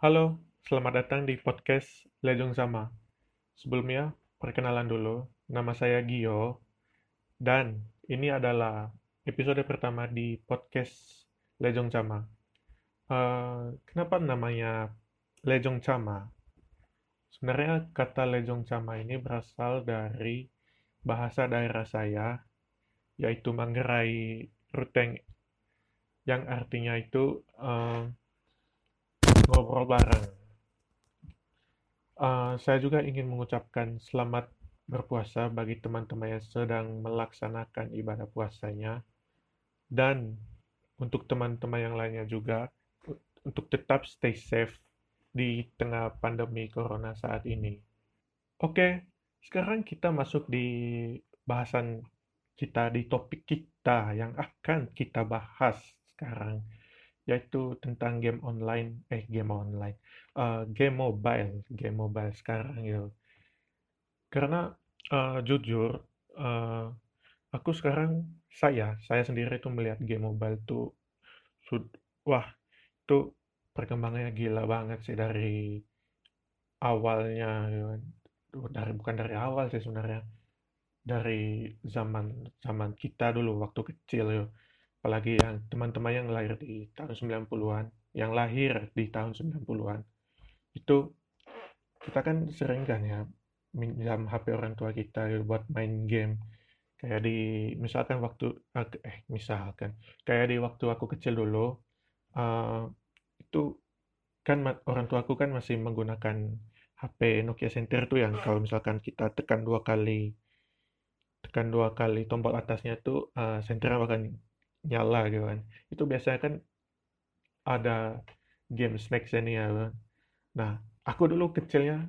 Halo, selamat datang di podcast Lejong Sama. Sebelumnya, perkenalan dulu. Nama saya Gio, dan ini adalah episode pertama di podcast Lejong Sama. Uh, kenapa namanya Lejong Sama? Sebenarnya kata Lejong Sama ini berasal dari bahasa daerah saya, yaitu Manggarai Ruteng, yang artinya itu uh, ngobrol bareng. Uh, saya juga ingin mengucapkan selamat berpuasa bagi teman-teman yang sedang melaksanakan ibadah puasanya. Dan untuk teman-teman yang lainnya juga, untuk tetap stay safe di tengah pandemi corona saat ini. Oke, sekarang kita masuk di bahasan kita, di topik kita yang akan kita bahas sekarang yaitu tentang game online eh game online. Uh, game mobile game mobile sekarang ya karena uh, jujur uh, aku sekarang saya saya sendiri tuh melihat game mobile tuh sud wah itu perkembangannya gila banget sih dari awalnya ya. dari bukan dari awal sih sebenarnya dari zaman zaman kita dulu waktu kecil ya apalagi yang teman-teman yang lahir di tahun 90-an, yang lahir di tahun 90-an, itu kita kan sering kan ya minjam HP orang tua kita ya, buat main game. Kayak di misalkan waktu eh misalkan kayak di waktu aku kecil dulu uh, itu kan orang tua aku kan masih menggunakan HP Nokia Center tuh yang kalau misalkan kita tekan dua kali tekan dua kali tombol atasnya tuh uh, senternya akan nyala gitu kan. Itu biasanya kan ada game Snake Xenia kan. Nah aku dulu kecilnya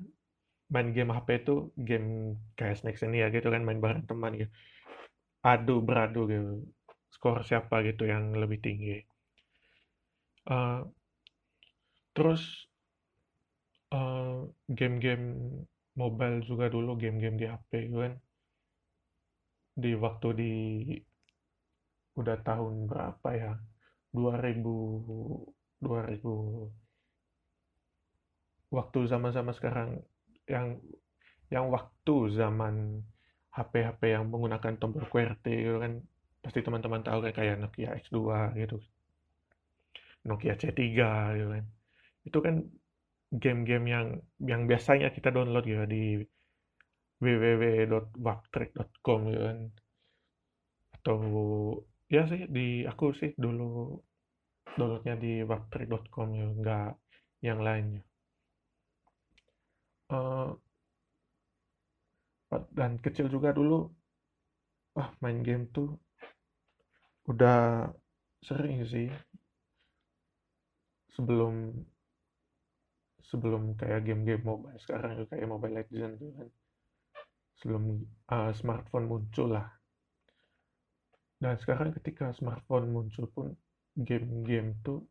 main game HP itu game kayak Snake Xenia gitu kan main bareng teman gitu. Adu beradu gitu skor siapa gitu yang lebih tinggi. Uh, terus game-game uh, mobile juga dulu game-game di HP gitu kan. Di waktu di udah tahun berapa ya? 2000 2000 waktu zaman-zaman sekarang yang yang waktu zaman HP-HP yang menggunakan tombol QWERTY gitu kan pasti teman-teman tahu kan kayak Nokia X2 gitu. Nokia C3 gitu kan. Itu kan game-game yang yang biasanya kita download gitu di www.waptrack.com gitu kan. Atau ya sih di aku sih dulu downloadnya di waptrek.com ya nggak yang lainnya. Uh, dan kecil juga dulu ah main game tuh udah sering sih. Sebelum sebelum kayak game-game mobile sekarang kayak Mobile Legends gitu kan. Sebelum uh, smartphone muncul lah dan sekarang ketika smartphone muncul pun game-game tuh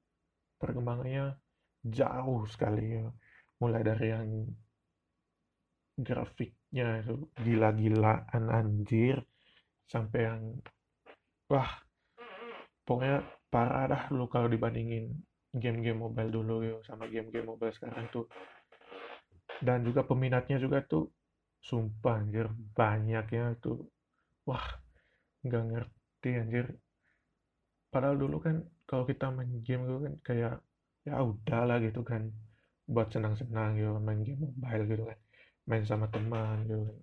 perkembangannya jauh sekali ya. Mulai dari yang grafiknya itu gila-gilaan anjir sampai yang wah pokoknya parah dah lu kalau dibandingin game-game mobile dulu ya sama game-game mobile sekarang tuh dan juga peminatnya juga tuh sumpah anjir banyak ya tuh wah nggak ngerti ngerti anjir. Padahal dulu kan kalau kita main game gitu kan kayak ya udah lah gitu kan. Buat senang-senang gitu main game mobile gitu kan. Main sama teman gitu kan.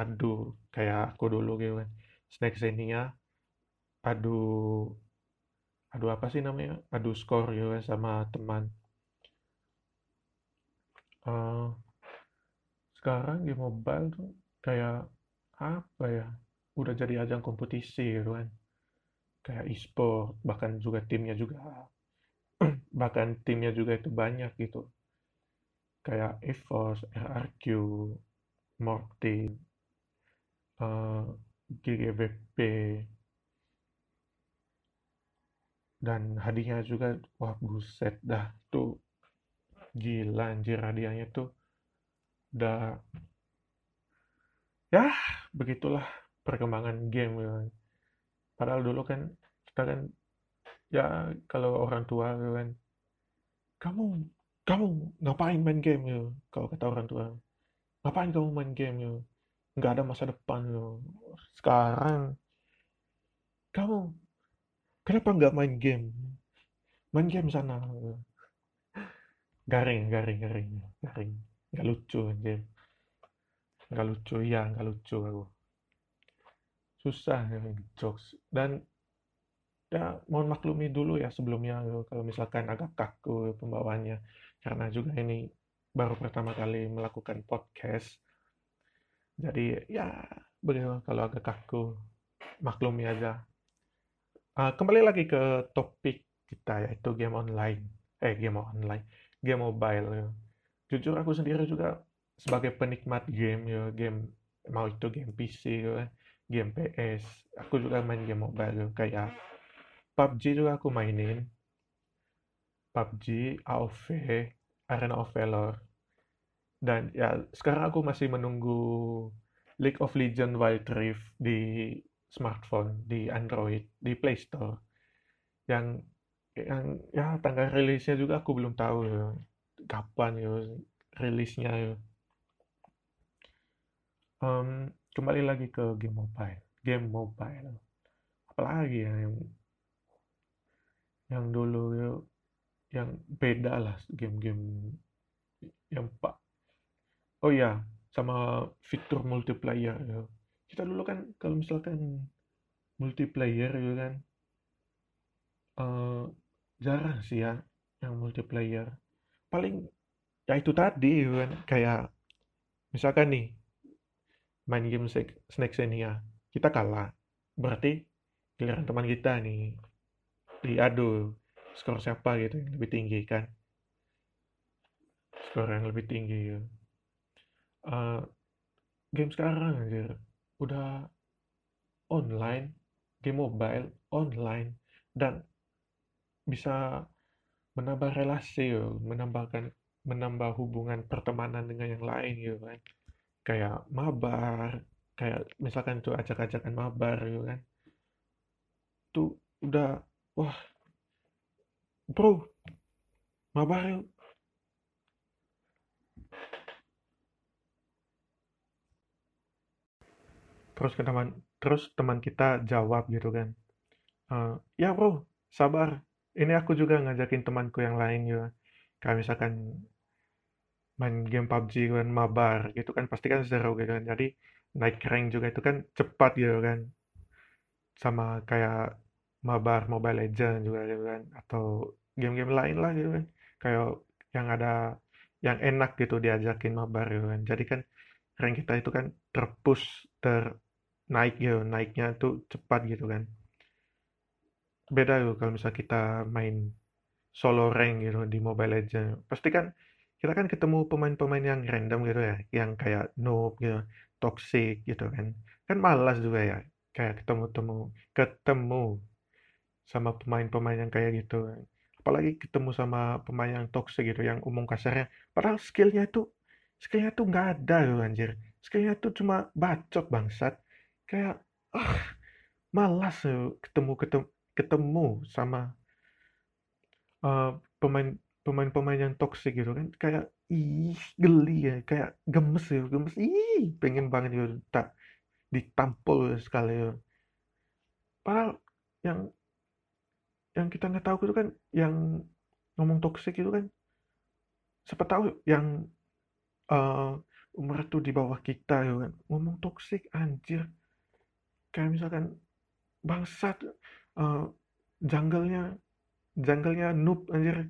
Aduh kayak aku dulu gitu kan. Snake Xenia. Aduh aduh apa sih namanya? Aduh skor gitu kan sama teman. Uh, sekarang di mobile tuh kayak apa ya? Udah jadi ajang kompetisi gitu kan kayak e-sport bahkan juga timnya juga bahkan timnya juga itu banyak gitu. Kayak EVOS, RRQ, Morty, uh, GGVP dan hadiahnya juga wah buset dah tuh. Gila anjir hadiahnya tuh. Udah ya begitulah perkembangan game ya. Padahal dulu kan kita kan ya kalau orang tua kan kamu kamu ngapain main game? ya kalau kata orang tua ngapain kamu main game? ya nggak ada masa depan ya sekarang kamu kenapa nggak main game? Main game sana. garing garing garing garing. Nggak lucu anjir nggak lucu ya nggak lucu aku susah ya jokes. Dan ya mohon maklumi dulu ya sebelumnya kalau misalkan agak kaku pembawaannya. Karena juga ini baru pertama kali melakukan podcast. Jadi ya beliau kalau agak kaku maklumi aja. Uh, kembali lagi ke topik kita yaitu game online. Eh game online. Game mobile ya. jujur aku sendiri juga sebagai penikmat game ya game mau itu game PC ya, game PS aku juga main game mobile ya. kayak PUBG juga aku mainin. PUBG, AOV, Arena of Valor. Dan ya sekarang aku masih menunggu League of Legends Wild Rift di smartphone, di Android, di Play Store. Yang yang ya tanggal rilisnya juga aku belum tahu ya. Kapan ya rilisnya ya. Um, kembali lagi ke game mobile game mobile. Apalagi ya yang yang dulu ya yang beda lah game-game yang pak oh ya sama fitur multiplayer ya. Kita dulu kan kalau misalkan multiplayer ya kan uh, jarang sih ya yang multiplayer. Paling ya itu tadi ya kan kayak misalkan nih main game Snake Senia kita kalah. Berarti giliran teman kita nih diadu skor siapa gitu yang lebih tinggi kan? Skor yang lebih tinggi ya. uh, game sekarang aja udah online game mobile online dan bisa menambah relasi ya, menambahkan menambah hubungan pertemanan dengan yang lain gitu kan kayak mabar kayak misalkan tuh ajak-ajakan mabar gitu kan. Tuh udah wah bro mabar yuk. Terus ke teman terus teman kita jawab gitu kan uh, ya bro sabar. Ini aku juga ngajakin temanku yang lain ya kayak misalkan main game PUBG kan mabar gitu kan pasti kan seru gitu kan. Jadi naik rank juga itu kan cepat gitu kan. Sama kayak mabar Mobile Legend juga gitu kan atau game-game lain lah gitu kan. Kayak yang ada yang enak gitu diajakin mabar gitu kan. Jadi kan rank kita itu kan terpush ter naik gitu. Naiknya tuh cepat gitu kan. Beda tuh kalau misalnya kita main solo rank gitu di Mobile Legends. Pasti kan kita kan ketemu pemain-pemain yang random gitu ya yang kayak noob gitu toxic gitu kan. Kan malas juga ya kayak ketemu-temu ketemu sama pemain-pemain yang kayak gitu. Apalagi ketemu sama pemain yang toxic gitu yang umum kasarnya. Padahal skillnya tuh skillnya tuh nggak ada loh anjir. Skillnya tuh cuma bacot bangsat. Kayak ah malas ketemu ketemu ketemu sama uh, pemain pemain-pemain yang toksik gitu kan kayak ih geli ya kayak gemes ya gemes. Ih pengen banget ya tak ditampol sekali ya. Padahal yang yang kita nggak tahu itu kan yang ngomong toksik itu kan siapa tahu yang uh, umur itu di bawah kita ya kan ngomong toksik anjir. Kayak misalkan bangsat uh, jungle-nya jungle-nya noob anjir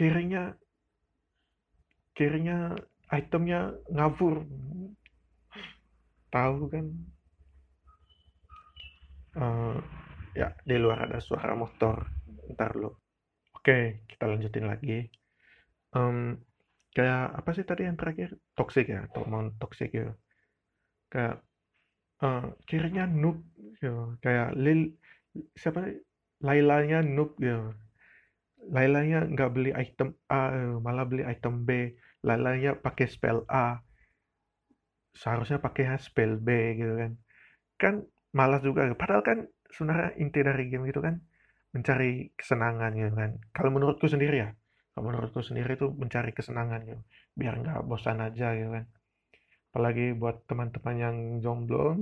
carry-nya carry-nya itemnya ngabur tahu kan? Uh, ya di luar ada suara motor. Ntar lo oke kita lanjutin lagi. Um, kayak apa sih tadi yang terakhir? Toxic ya atau mau toxic ya. Kayak uh, kirinya noob gitu. Kayak Lil siapa Lailanya noob gitu. Lailanya nggak beli item A, malah beli item B. Lailanya pakai spell A. Seharusnya pakai spell B gitu kan. Kan malas juga. Padahal kan sebenarnya inti dari game itu kan mencari kesenangan gitu kan. Kalau menurutku sendiri ya, kalau menurutku sendiri itu mencari kesenangan gitu biar nggak bosan aja gitu kan apalagi buat teman-teman yang jomblo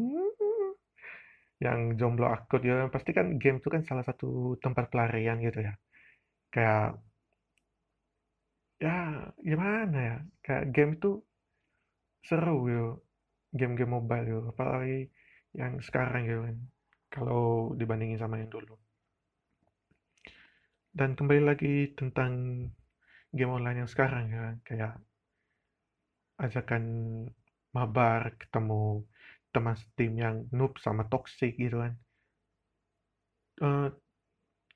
yang jomblo akut ya pasti kan game itu kan salah satu tempat pelarian gitu ya kayak ya gimana ya kayak game itu seru gitu game-game mobile gitu apalagi yang sekarang gitu kan kalau dibandingin sama yang dulu. Dan kembali lagi tentang game online yang sekarang ya kayak ajakan mabar ketemu teman setim yang noob sama toxic gitu kan. Uh,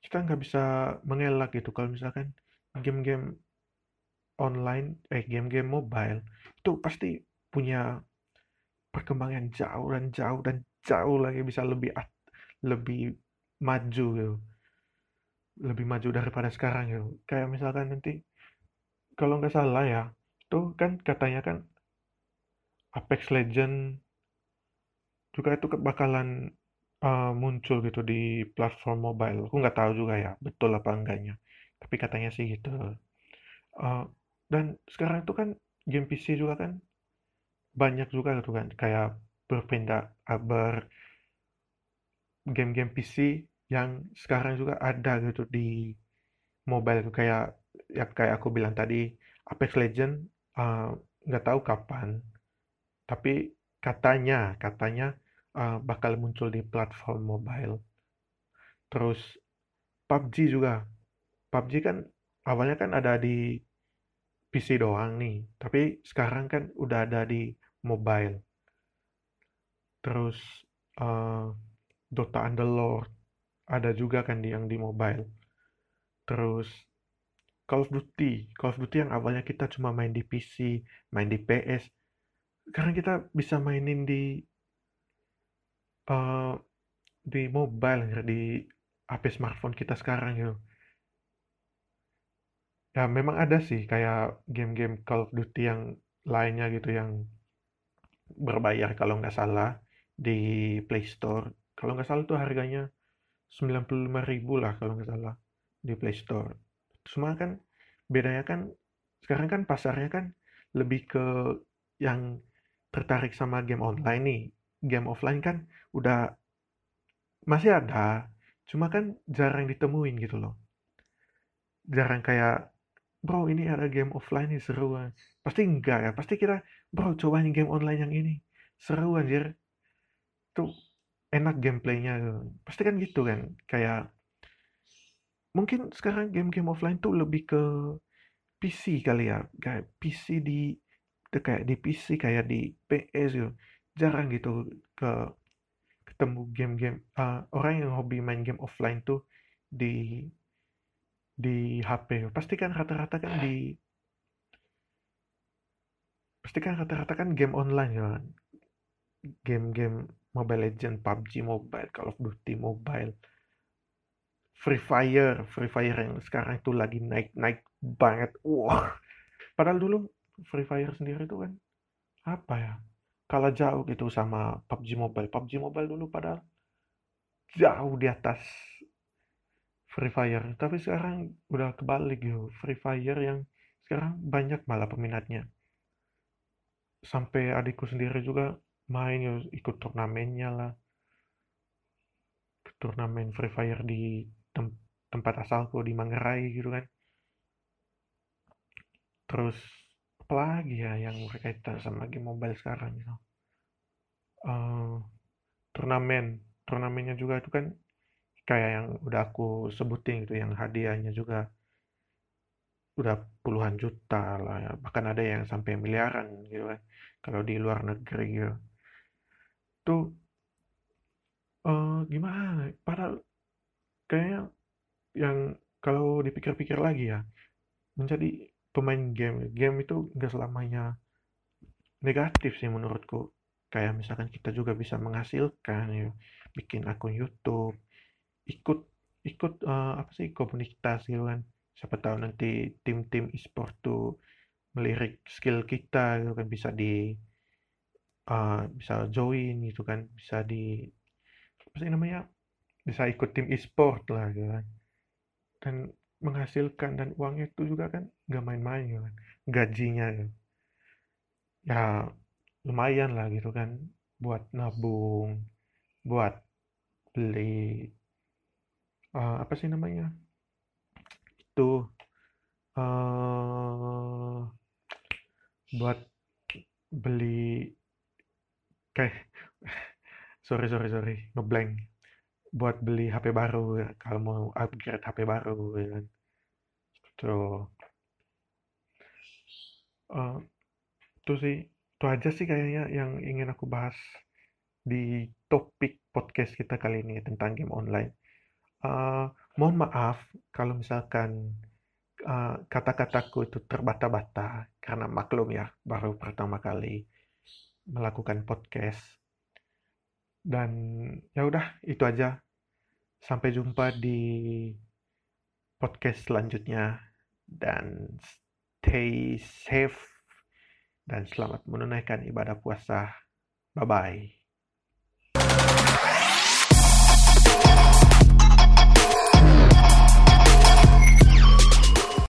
kita nggak bisa mengelak gitu. Kalau misalkan game-game online eh game-game mobile itu pasti punya perkembangan jauh dan jauh dan jauh lagi bisa lebih lebih maju gitu. Lebih maju daripada sekarang gitu. Kayak misalkan nanti kalau nggak salah ya itu kan katanya kan Apex Legend juga itu bakalan uh, muncul gitu di platform mobile. Aku nggak tahu juga ya betul apa enggaknya. Tapi katanya sih gitu. Uh, dan sekarang itu kan game PC juga kan banyak juga gitu kan kayak berpindah uh, ber game-game PC yang sekarang juga ada gitu di mobile itu kayak ya kayak aku bilang tadi Apex Legend nggak uh, tahu kapan tapi katanya katanya uh, bakal muncul di platform mobile. Terus PUBG juga. PUBG kan awalnya kan ada di PC doang nih, tapi sekarang kan udah ada di mobile. Terus uh, Dota Underlord ada juga kan di yang di mobile. Terus Call of Duty, Call of Duty yang awalnya kita cuma main di PC, main di PS, sekarang kita bisa mainin di uh, di mobile ya, di HP smartphone kita sekarang gitu. Ya memang ada sih kayak game-game Call of Duty yang lainnya gitu yang berbayar kalau nggak salah di Play Store. Kalau nggak salah tuh harganya 95.000 lah kalau nggak salah di Play Store. Cuma kan bedanya kan sekarang kan pasarnya kan lebih ke yang tertarik sama game online nih. Game offline kan udah masih ada, cuma kan jarang ditemuin gitu loh. Jarang kayak, bro ini ada game offline nih seru kan. Pasti enggak ya, pasti kita, bro cobain game online yang ini. Seru anjir. Tuh enak gameplaynya. Pasti kan gitu kan. Kayak, mungkin sekarang game-game offline tuh lebih ke PC kali ya. Kayak PC di, kayak di PC, kayak di PS gitu. Jarang gitu ke ketemu game-game uh, orang yang hobi main game offline tuh di di HP pasti kan rata-rata kan di pasti kan rata-rata kan game online ya game-game Mobile Legend, PUBG Mobile, Call of Duty Mobile, Free Fire, Free Fire yang sekarang itu lagi naik-naik banget. Wah, padahal dulu Free Fire sendiri itu kan apa ya? Kalah jauh gitu sama PUBG Mobile. PUBG Mobile dulu padahal jauh di atas Free Fire. Tapi sekarang udah kebalik gitu. Free Fire yang sekarang banyak malah peminatnya. Sampai adikku sendiri juga main ya, ikut turnamennya lah. Turnamen Free Fire di tem tempat asalku di Manggarai gitu kan. Terus apalagi ya yang berkaitan sama game mobile sekarang gitu. Uh, turnamen. Turnamennya juga itu kan kayak yang udah aku sebutin gitu yang hadiahnya juga udah puluhan juta lah ya. bahkan ada yang sampai miliaran gitu kan kalau di luar negeri gitu. Tuh uh, gimana? Padahal kayaknya yang kalau dipikir-pikir lagi ya menjadi pemain game game itu nggak selamanya negatif sih menurutku. Kayak misalkan kita juga bisa menghasilkan ya. Bikin akun YouTube ikut ikut uh, apa sih komunitas gitu kan. Siapa tahu nanti tim-tim e-sport tuh melirik skill kita gitu kan. Bisa di uh, bisa join gitu kan. Bisa di apa sih namanya bisa ikut tim e-sport lah gitu kan. Dan menghasilkan dan uangnya itu juga kan nggak main-main gitu kan gajinya gitu. ya lumayan lah gitu kan buat nabung buat beli uh, apa sih namanya itu uh, buat beli kayak sorry sorry sorry ngeblank buat beli HP baru ya, kalau mau upgrade HP baru ya kan so uh, itu sih itu aja sih kayaknya yang ingin aku bahas di topik podcast kita kali ini tentang game online uh, mohon maaf kalau misalkan uh, kata-kataku itu terbata-bata karena maklum ya baru pertama kali melakukan podcast dan ya udah itu aja sampai jumpa di podcast selanjutnya. Dan stay safe dan selamat menunaikan ibadah puasa. Bye bye